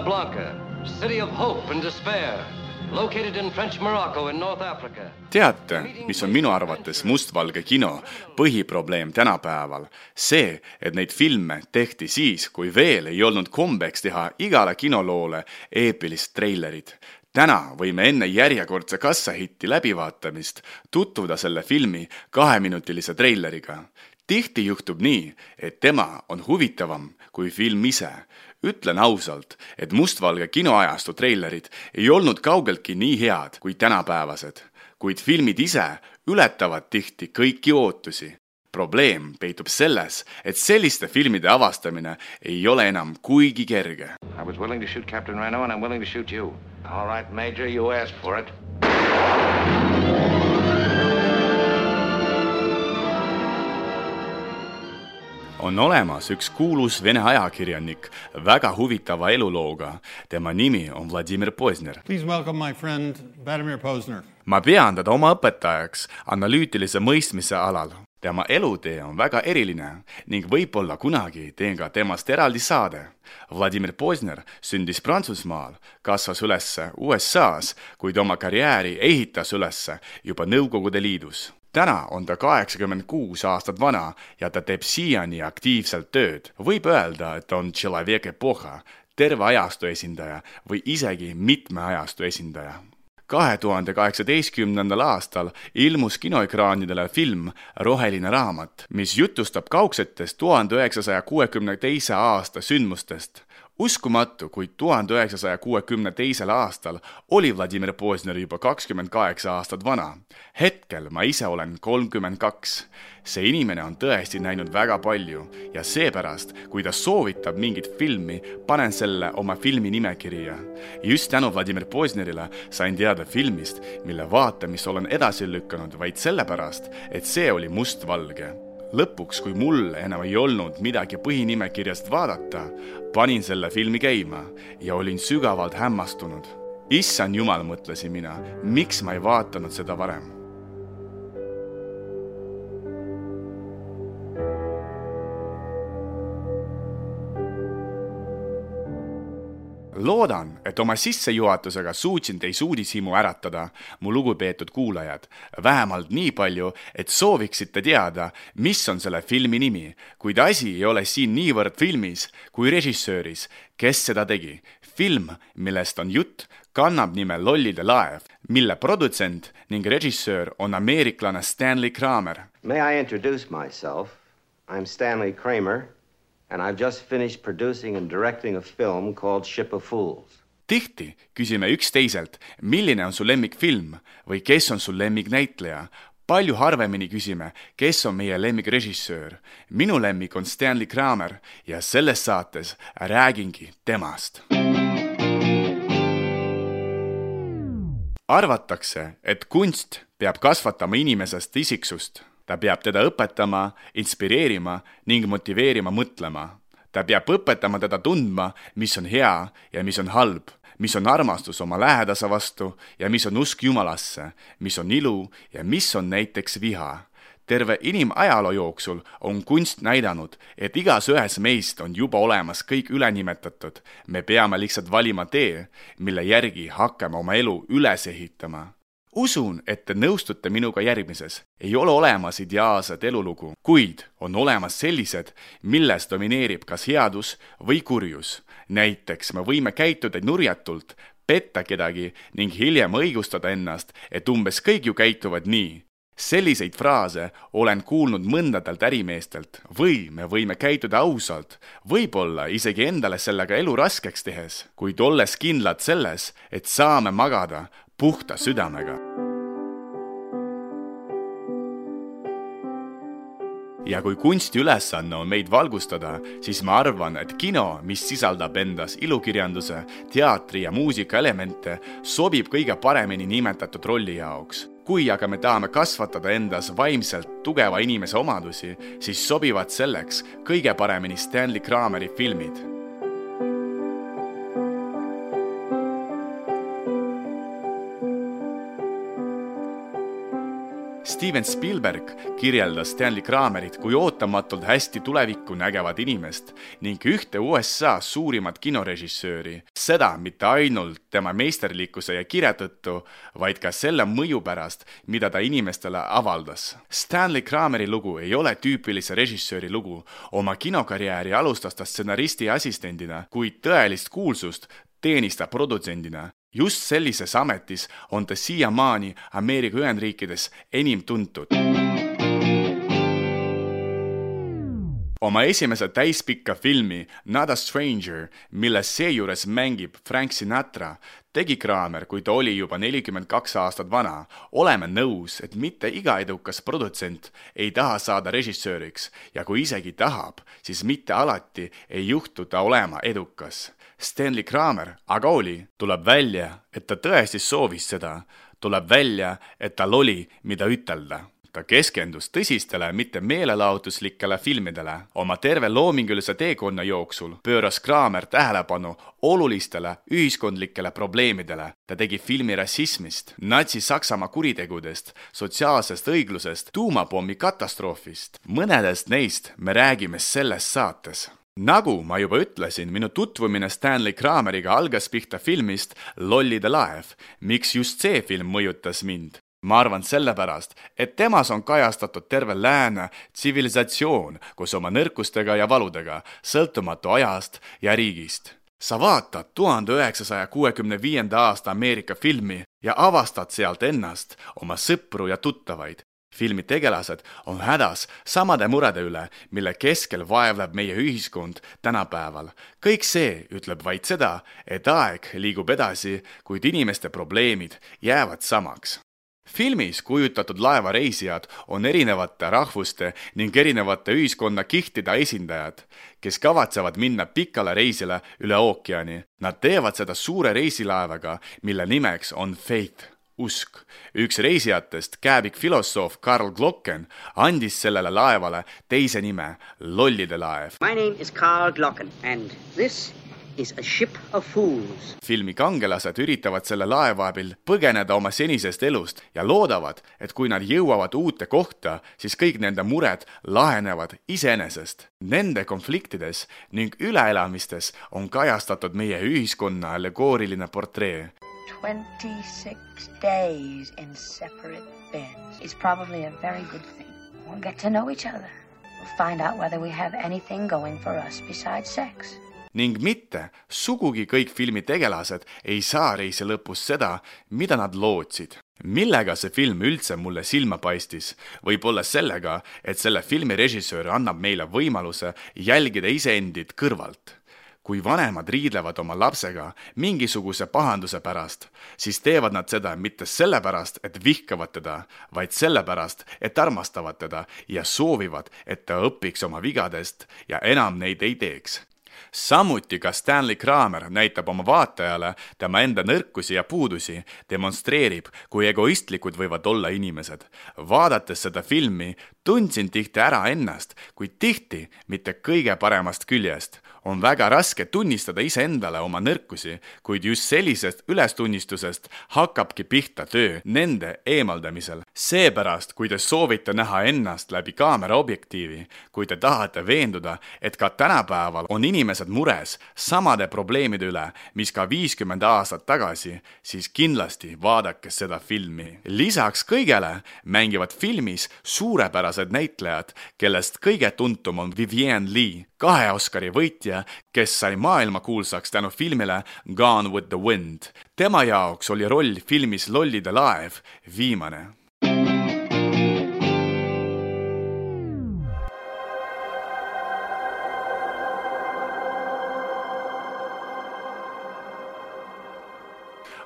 Casablanca, city of hope and despair, located in French Morocco in North Africa. teate, mis on minu arvates mustvalge kino põhiprobleem tänapäeval? see, et neid filme tehti siis, kui veel ei olnud kombeks teha igale kinoloole eepilist treilerit täna võime enne järjekordse kassahitti läbivaatamist tutvuda selle filmi kaheminutilise treileriga. Tihti juhtub nii, et tema on huvitavam kui film ise. ütlen ausalt, et mustvalge kinoajastu treilerid ei olnud kaugeltki nii head kui tänapäevased, kuid filmid ise ületavad tihti kõiki ootusi probleem peitub selles, et selliste filmide avastamine ei ole enam kuigi kerge. I was willing to shoot Captain Reno and I'm willing to shoot you. All right, Major, you asked for it. On olemas üks kuulus vene ajakirjanik väga huvitava elulooga. tema nimi on Vladimir Pozner. Please welcome my friend Vladimir Posner. ma pean teda oma õpetajaks analüütilise mõistmise alal. tema elutee on väga eriline ning võib-olla kunagi teen ka temast eraldi saade. Vladimir Pozner sündis Prantsusmaal, kasvas üles USA-s, kuid oma karjääri ehitas üles juba Nõukogude Liidus täna on ta kaheksakümmend kuus aastat vana ja ta teeb siiani aktiivselt tööd. võib öelda, et on terve ajastu esindaja või isegi mitme ajastu esindaja kahe tuhande kaheksateistkümnendal aastal ilmus kinoekraanidele film Roheline raamat, mis jutustab kaugsetest tuhande üheksasaja kuuekümne teise aasta sündmustest uskumatu, kuid tuhande üheksasaja kuuekümne teisel aastal oli Vladimir Pozner juba kakskümmend kaheksa aastat vana. hetkel ma ise olen kolmkümmend kaks. see inimene on tõesti näinud väga palju ja seepärast, kui ta soovitab mingit filmi, panen selle oma filmi nimekirja. just tänu Vladimir Poznerile sain teada filmist, mille vaatamist olen edasi lükanud vaid sellepärast, et see oli mustvalge lõpuks, kui mul enam ei olnud midagi põhinimekirjast vaadata, panin selle filmi käima ja olin sügavalt hämmastunud. issand jumal, mõtlesin mina, miks ma ei vaadanud seda varem loodan, et oma sissejuhatusega suutsin teis uudishimu äratada, mu lugupeetud kuulajad, vähemalt nii palju, et sooviksite teada, mis on selle filmi nimi, kuid asi ei ole siin niivõrd filmis kui režissööris, kes seda tegi. film, millest on jutt, kannab nime Lollide laev, mille produtsent ning režissöör on ameeriklane Stanley Kramer. May I introduce myself? I'm Stanley Kramer and I've just finished producing and directing a film called Ship of Fools. tihti küsime üksteiselt, milline on su lemmikfilm või kes on su lemmiknäitleja. palju harvemini küsime, kes on meie lemmikrežissöör. minu lemmik on Stanley Kramer ja selles saates räägingi temast. arvatakse, et kunst peab kasvatama inimesest isiksust ta peab teda õpetama, inspireerima ning motiveerima mõtlema. ta peab õpetama teda tundma, mis on hea ja mis on halb, mis on armastus oma lähedase vastu ja mis on usk Jumalasse, mis on ilu ja mis on näiteks viha terve inimajaloo jooksul on kunst näidanud, et igas ühes meist on juba olemas kõik ülenimetatud. me peame lihtsalt valima tee, mille järgi hakkame oma elu üles ehitama usun, et te nõustute minuga järgmises. ei ole olemas ideaalset elulugu, kuid on olemas sellised, milles domineerib kas headus või kurjus. näiteks me võime käituda nurjatult, petta kedagi ning hiljem õigustada ennast, et umbes kõik ju käituvad nii. selliseid fraase olen kuulnud mõndadelt ärimeestelt või me võime käituda ausalt, võib-olla isegi endale sellega elu raskeks tehes, kuid olles kindlad selles, et saame magada puhta südamega. ja kui kunsti ülesanne on meid valgustada, siis ma arvan, et kino, mis sisaldab endas ilukirjanduse, teatri ja muusika elemente, sobib kõige paremini nimetatud rolli jaoks. kui aga me tahame kasvatada endas vaimselt tugeva inimese omadusi, siis sobivad selleks kõige paremini Stanley Krameri filmid Steven Spielberg kirjeldas Stanley Kramerit kui ootamatult hästi tulevikku nägevat inimest ning ühte USA suurimat kinorežissööri. seda mitte ainult tema meisterlikkuse ja kirja tõttu, vaid ka selle mõju pärast, mida ta inimestele avaldas. Stanley Krameri lugu ei ole tüüpilise režissööri lugu. oma kinokarjääri alustas ta stsenaristi assistendina, kuid tõelist kuulsust teenis ta produtsendina just sellises ametis on ta siiamaani Ameerika Ühendriikides enim tuntud. oma esimese täispikka filmi Not a stranger, milles seejuures mängib Frank Sinatra, tegi Kramer, kui ta oli juba nelikümmend kaks aastat vana. oleme nõus, et mitte iga edukas produtsent ei taha saada režissööriks ja kui isegi tahab, siis mitte alati ei juhtu ta olema edukas Stanley Kramer aga oli. tuleb välja, et ta tõesti soovis seda. tuleb välja, et tal oli, mida ütelda ta keskendus tõsistele, mitte meelelahutuslikele filmidele. oma terve loomingulise teekonna jooksul pööras Kramer tähelepanu olulistele ühiskondlikele probleemidele. ta tegi filmi rassismist, Natsi-Saksamaa kuritegudest, sotsiaalsest õiglusest, tuumapommi katastroofist. mõnedest neist me räägime selles saates nagu ma juba ütlesin, minu tutvumine Stanley Krameriga algas pihta filmist Lollide laev. miks just see film mõjutas mind? ma arvan sellepärast, et temas on kajastatud terve lääne tsivilisatsioon koos oma nõrkustega ja valudega, sõltumatu ajast ja riigist. sa vaatad tuhande üheksasaja kuuekümne viienda aasta Ameerika filmi ja avastad sealt ennast, oma sõpru ja tuttavaid filmi tegelased on hädas samade murede üle, mille keskel vaevleb meie ühiskond tänapäeval. kõik see ütleb vaid seda, et aeg liigub edasi, kuid inimeste probleemid jäävad samaks filmis kujutatud laevareisijad on erinevate rahvuste ning erinevate ühiskonnakihtide esindajad, kes kavatsevad minna pikale reisile üle ookeani. Nad teevad seda suure reisilaevaga, mille nimeks on Faith usk. üks reisijatest, kääbik filosoof Karl Glocken andis sellele laevale teise nime, lollide laev. My name is Karl Glocken and this is a ship of fools. filmi kangelased üritavad selle laeva abil põgeneda oma senisest elust ja loodavad, et kui nad jõuavad uute kohta, siis kõik nende mured lahenevad iseenesest. Nende konfliktides ning üleelamistes on kajastatud meie ühiskonna allegooriline portree 26 days in separate beds is probably a very good thing. We'll get to know each other. We'll find out whether we have anything going for us besides sex. ning mitte sugugi kõik filmi tegelased ei saa reisi lõpus seda, mida nad lootsid. millega see film üldse mulle silma paistis? võib-olla sellega, et selle filmi režissöör annab meile võimaluse jälgida iseendid kõrvalt kui vanemad riidlevad oma lapsega mingisuguse pahanduse pärast, siis teevad nad seda mitte sellepärast, et vihkavad teda, vaid sellepärast, et armastavad teda ja soovivad, et ta õpiks oma vigadest ja enam neid ei teeks samuti ka Stanley Kramer näitab oma vaatajale tema enda nõrkusi ja puudusi, demonstreerib, kui egoistlikud võivad olla inimesed. vaadates seda filmi, tundsin tihti ära ennast, kuid tihti mitte kõige paremast küljest on väga raske tunnistada iseendale oma nõrkusi, kuid just sellisest ülestunnistusest hakkabki pihta töö nende eemaldamisel. seepärast, kui te soovite näha ennast läbi kaamera objektiivi, kui te tahate veenduda, et ka tänapäeval on inimesed mures samade probleemide üle, mis ka viiskümmend aastat tagasi, siis kindlasti vaadake seda filmi. lisaks kõigele mängivad filmis suurepärased näitlejad, kellest kõige tuntum on Vivienne Lee, kahe Oscari võitja, kes sai maailmakuulsaks tänu filmile Gone with the Wind. tema jaoks oli roll filmis Lollide laev viimane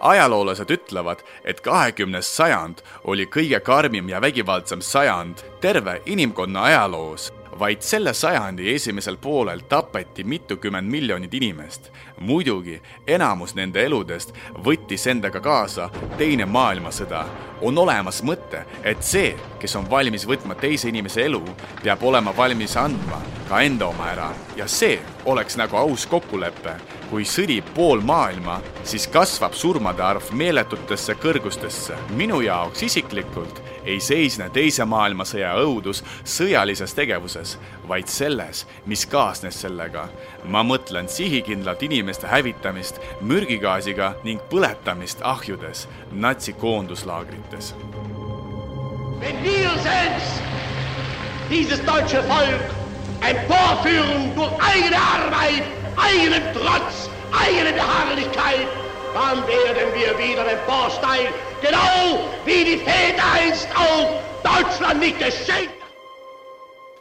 ajaloolased ütlevad, et kahekümnes sajand oli kõige karmim ja vägivaldsem sajand terve inimkonna ajaloos vaid selle sajandi esimesel poolel tapeti mitukümmend miljonit inimest. muidugi enamus nende eludest võttis endaga kaasa Teine maailmasõda. on olemas mõte, et see, kes on valmis võtma teise inimese elu, peab olema valmis andma ka enda oma ära ja see oleks nagu aus kokkulepe. kui sõdib pool maailma, siis kasvab surmade arv meeletutesse kõrgustesse. minu jaoks isiklikult ei seisne Teise maailmasõja õudus sõjalises tegevuses, vaid selles, mis kaasnes sellega. ma mõtlen sihikindlalt inimeste hävitamist mürgigaasiga ning põletamist ahjudes natsi koonduslaagrites. Wenn wir selbst dieses deutsche Volk emporführen durch eigene Arbeit, eigenen Trotz, eigene Beharrlichkeit, dann werden wir wieder emporsteigen, genau wie die Väter einst auch Deutschland nicht geschenkt.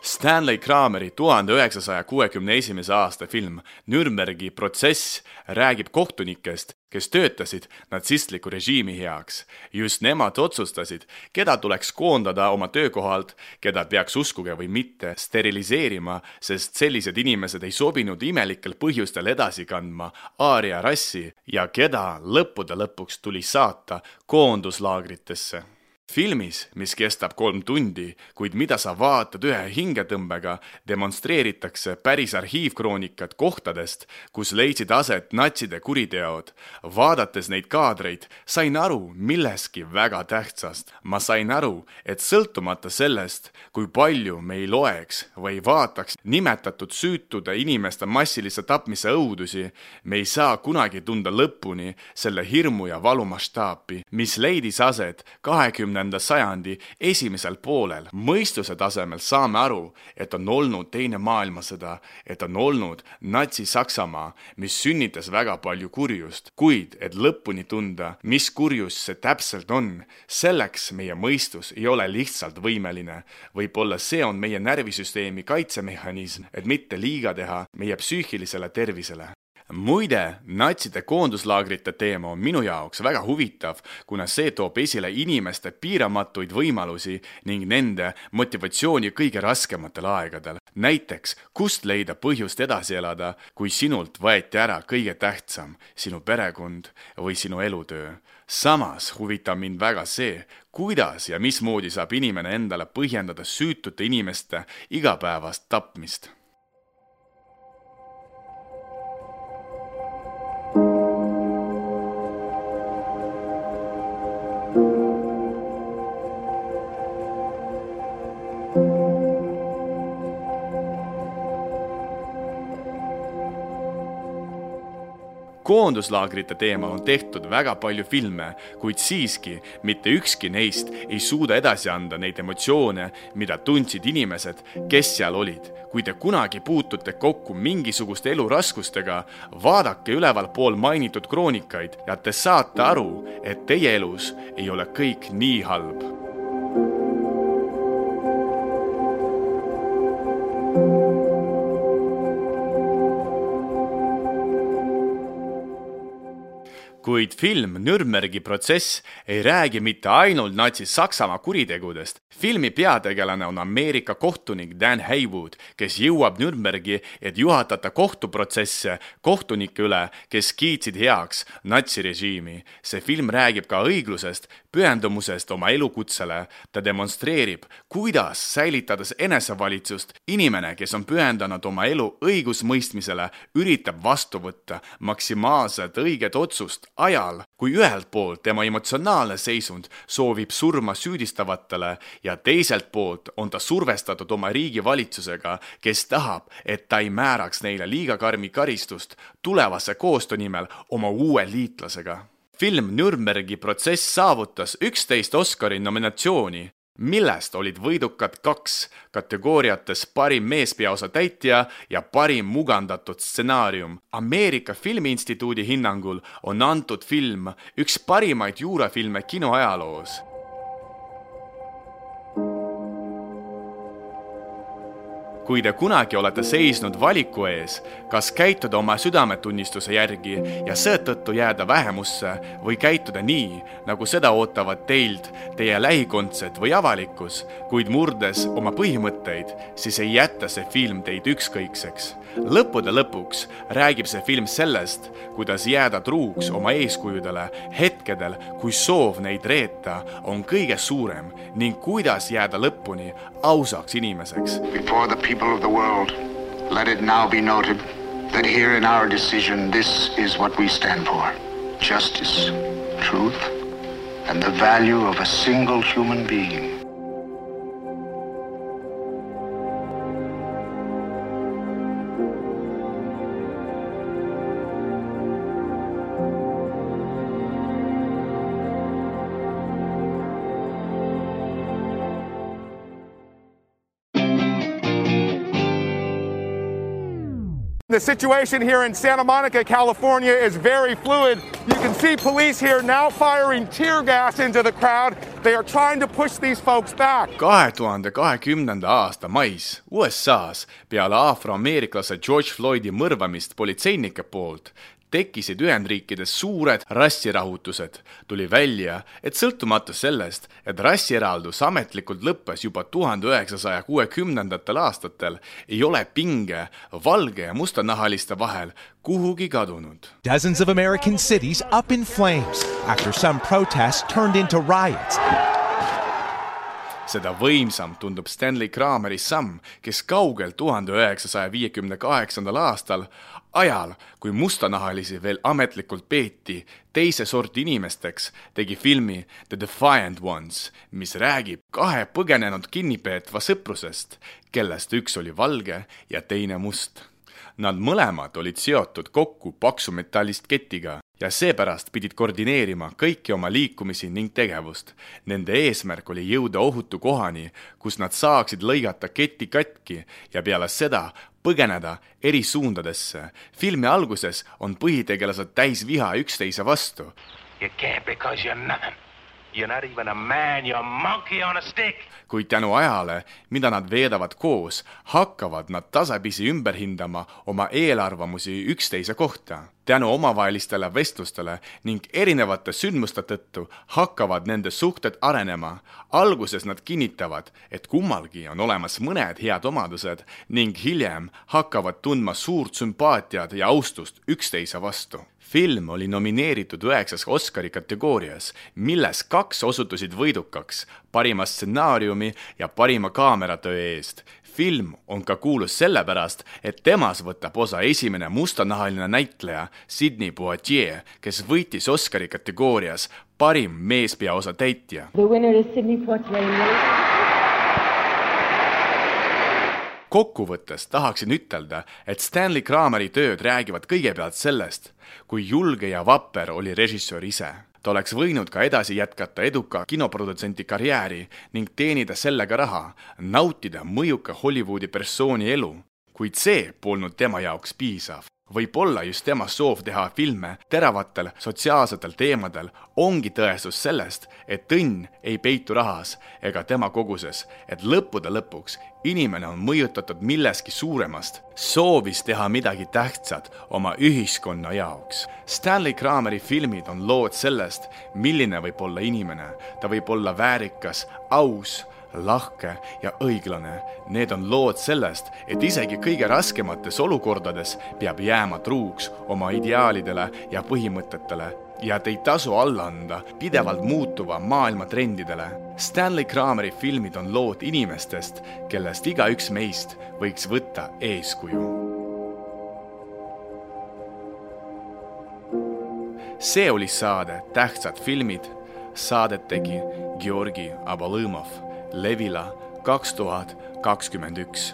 Stanley Krameri tuhande üheksasaja kuuekümne esimese aasta film Nürnbergi protsess räägib kohtunikest, kes töötasid natsistliku režiimi heaks. just nemad otsustasid, keda tuleks koondada oma töökohalt, keda peaks uskuge või mitte steriliseerima, sest sellised inimesed ei sobinud imelikel põhjustel edasi kandma aaria rassi ja keda lõppude lõpuks tuli saata koonduslaagritesse filmis, mis kestab kolm tundi, kuid mida sa vaatad ühe hingetõmbega, demonstreeritakse päris arhiivkroonikat kohtadest, kus leidsid aset natside kuriteod. vaadates neid kaadreid, sain aru millestki väga tähtsast. ma sain aru, et sõltumata sellest, kui palju me ei loeks või vaataks nimetatud süütude inimeste massilise tapmise õudusi, me ei saa kunagi tunda lõpuni selle hirmu ja valu mastaapi, mis leidis aset kahekümne kahekümnenda sajandi esimesel poolel mõistuse tasemel saame aru, et on olnud Teine maailmasõda, et on olnud Natsi-Saksamaa, mis sünnitas väga palju kurjust, kuid et lõpuni tunda, mis kurjus see täpselt on, selleks meie mõistus ei ole lihtsalt võimeline. võib-olla see on meie närvisüsteemi kaitsemehhanism, et mitte liiga teha meie psüühilisele tervisele muide, natside koonduslaagrite teema on minu jaoks väga huvitav, kuna see toob esile inimeste piiramatuid võimalusi ning nende motivatsiooni kõige raskematel aegadel. näiteks, kust leida põhjust edasi elada, kui sinult võeti ära kõige tähtsam, sinu perekond või sinu elutöö. samas huvitab mind väga see, kuidas ja mismoodi saab inimene endale põhjendada süütute inimeste igapäevast tapmist koonduslaagrite teemal on tehtud väga palju filme, kuid siiski mitte ükski neist ei suuda edasi anda neid emotsioone, mida tundsid inimesed, kes seal olid. kui te kunagi puutute kokku mingisuguste eluraskustega, vaadake ülevalpool mainitud kroonikaid ja te saate aru, et teie elus ei ole kõik nii halb kuid film Nürnbergi protsess ei räägi mitte ainult Natsi-Saksamaa kuritegudest. filmi peategelane on Ameerika kohtunik Dan Haywood, kes jõuab Nürnbergi, et juhatada kohtuprotsesse kohtunike üle, kes kiitsid heaks natsirežiimi. see film räägib ka õiglusest, pühendumusest oma elukutsele. ta demonstreerib, kuidas säilitades enesevalitsust, inimene, kes on pühendanud oma elu õigusmõistmisele, üritab vastu võtta maksimaalselt õiget otsust ajal, kui ühelt poolt tema emotsionaalne seisund soovib surma süüdistavatele ja teiselt poolt on ta survestatud oma riigi valitsusega, kes tahab, et ta ei määraks neile liiga karmi karistust tulevase koostöö nimel oma uue liitlasega. Film Nürnbergi protsess saavutas üksteist Oscari nominatsiooni millest olid võidukad kaks kategooriates parim meespeaosa täitja ja parim mugandatud stsenaarium. Ameerika Filmiinstituudi hinnangul on antud film üks parimaid juurafilme kinoajaloos kui te kunagi olete seisnud valiku ees, kas käituda oma südametunnistuse järgi ja seetõttu jääda vähemusse või käituda nii, nagu seda ootavad teilt teie lähikondsed või avalikkus, kuid murdes oma põhimõtteid, siis ei jäta see film teid ükskõikseks. Lõppude lõpuks räägib see film sellest, kuidas jääda truuks oma eeskujudele hetkedel, kui soov neid reeta on kõige suurem ning kuidas jääda lõpuni ausaks inimeseks. Before the people of the world, let it now be noted that here in our decision, this is what we stand for. Justice, truth, and the value of a single human being. The situation here in Santa Monica, California is very fluid. You can see police here now firing tear gas into the crowd. They are trying to push these folks back. kahe tuhande kahekümnenda aasta mais USA-s peale afroameeriklase George Floydi mõrvamist politseinike poolt tekkisid Ühendriikides suured rassirahutused. tuli välja, et sõltumata sellest, et rassieraldus ametlikult lõppes juba tuhande üheksasaja kuuekümnendatel aastatel, ei ole pinge valge ja mustanahaliste vahel kuhugi kadunud. Dozens of American cities up in flames after some protests turned into riots. Seda võimsam tundub Stanley Krameri samm, kes kaugel tuhande üheksasaja viiekümne kaheksandal aastal, ajal, kui mustanahalisi veel ametlikult peeti teise sorti inimesteks, tegi filmi The Defiant Ones, mis räägib kahe põgenenud kinnipeetva sõprusest, kellest üks oli valge ja teine must. Nad mõlemad olid seotud kokku paksu metallist ketiga ja seepärast pidid koordineerima kõiki oma liikumisi ning tegevust. Nende eesmärk oli jõuda ohutu kohani, kus nad saaksid lõigata keti katki ja peale seda põgeneda eri suundadesse. filmi alguses on põhitegelased täis viha üksteise vastu. You can't because you're nothing. You're not even a man, you're a monkey on a stick. kuid tänu ajale, mida nad veedavad koos, hakkavad nad tasapisi ümber hindama oma eelarvamusi üksteise kohta. tänu omavahelistele vestlustele ning erinevate sündmuste tõttu hakkavad nende suhted arenema. alguses nad kinnitavad, et kummalgi on olemas mõned head omadused ning hiljem hakkavad tundma suurt sümpaatiat ja austust üksteise vastu film oli nomineeritud üheksas Oscari kategoorias, milles kaks osutusid võidukaks parima stsenaariumi ja parima kaameratöö eest. film on ka kuulus sellepärast, et temas võtab osa esimene mustanahaline näitleja Sydney Poitier, kes võitis Oscari kategoorias parim meespeaosa täitja. The winner is Sydney Poitier. Kokkuvõttes tahaksin ütelda, et Stanley Krameri tööd räägivad kõigepealt sellest, kui julge ja vapper oli režissöör ise. ta oleks võinud ka edasi jätkata eduka kinoprodutsendi karjääri ning teenida sellega raha, nautida mõjuka Hollywoodi persooni elu, kuid see polnud tema jaoks piisav võib-olla just tema soov teha filme teravatel sotsiaalsetel teemadel ongi tõestus sellest, et õnn ei peitu rahas ega tema koguses, et lõppude lõpuks inimene on mõjutatud millestki suuremast, soovis teha midagi tähtsat oma ühiskonna jaoks. Stanley Krameri filmid on lood sellest, milline võib olla inimene, ta võib olla väärikas, aus lahke ja õiglane. Need on lood sellest, et isegi kõige raskemates olukordades peab jääma truuks oma ideaalidele ja põhimõtetele ja et ei tasu alla anda pidevalt muutuva maailma trendidele. Stanley Krameri filmid on lood inimestest, kellest igaüks meist võiks võtta eeskuju. see oli saade Tähtsad filmid. Saadet tegi Georgi Abalõmov Levila kaks tuhat kakskümmend üks